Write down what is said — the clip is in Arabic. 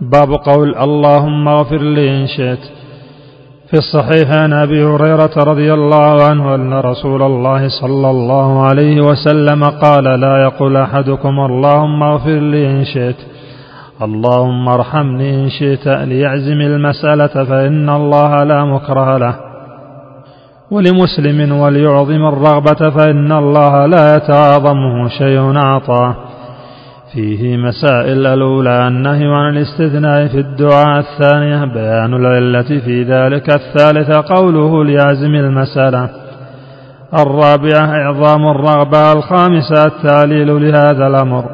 باب قول اللهم اغفر لي إن شئت. في الصحيح عن أبي هريرة رضي الله عنه أن رسول الله صلى الله عليه وسلم قال لا يقول أحدكم اللهم اغفر لي إن شئت اللهم ارحمني إن شئت ليعزم المسألة فإن الله لا مكره له. ولمسلم وليعظم الرغبة فإن الله لا يتعاظمه شيء أعطاه. فيه مسائل الأولى النهي عن الاستثناء في الدعاء الثانية بيان العلة في ذلك الثالثة قوله ليعزم المسألة. الرابعة إعظام الرغبة الخامسة التعليل لهذا الأمر.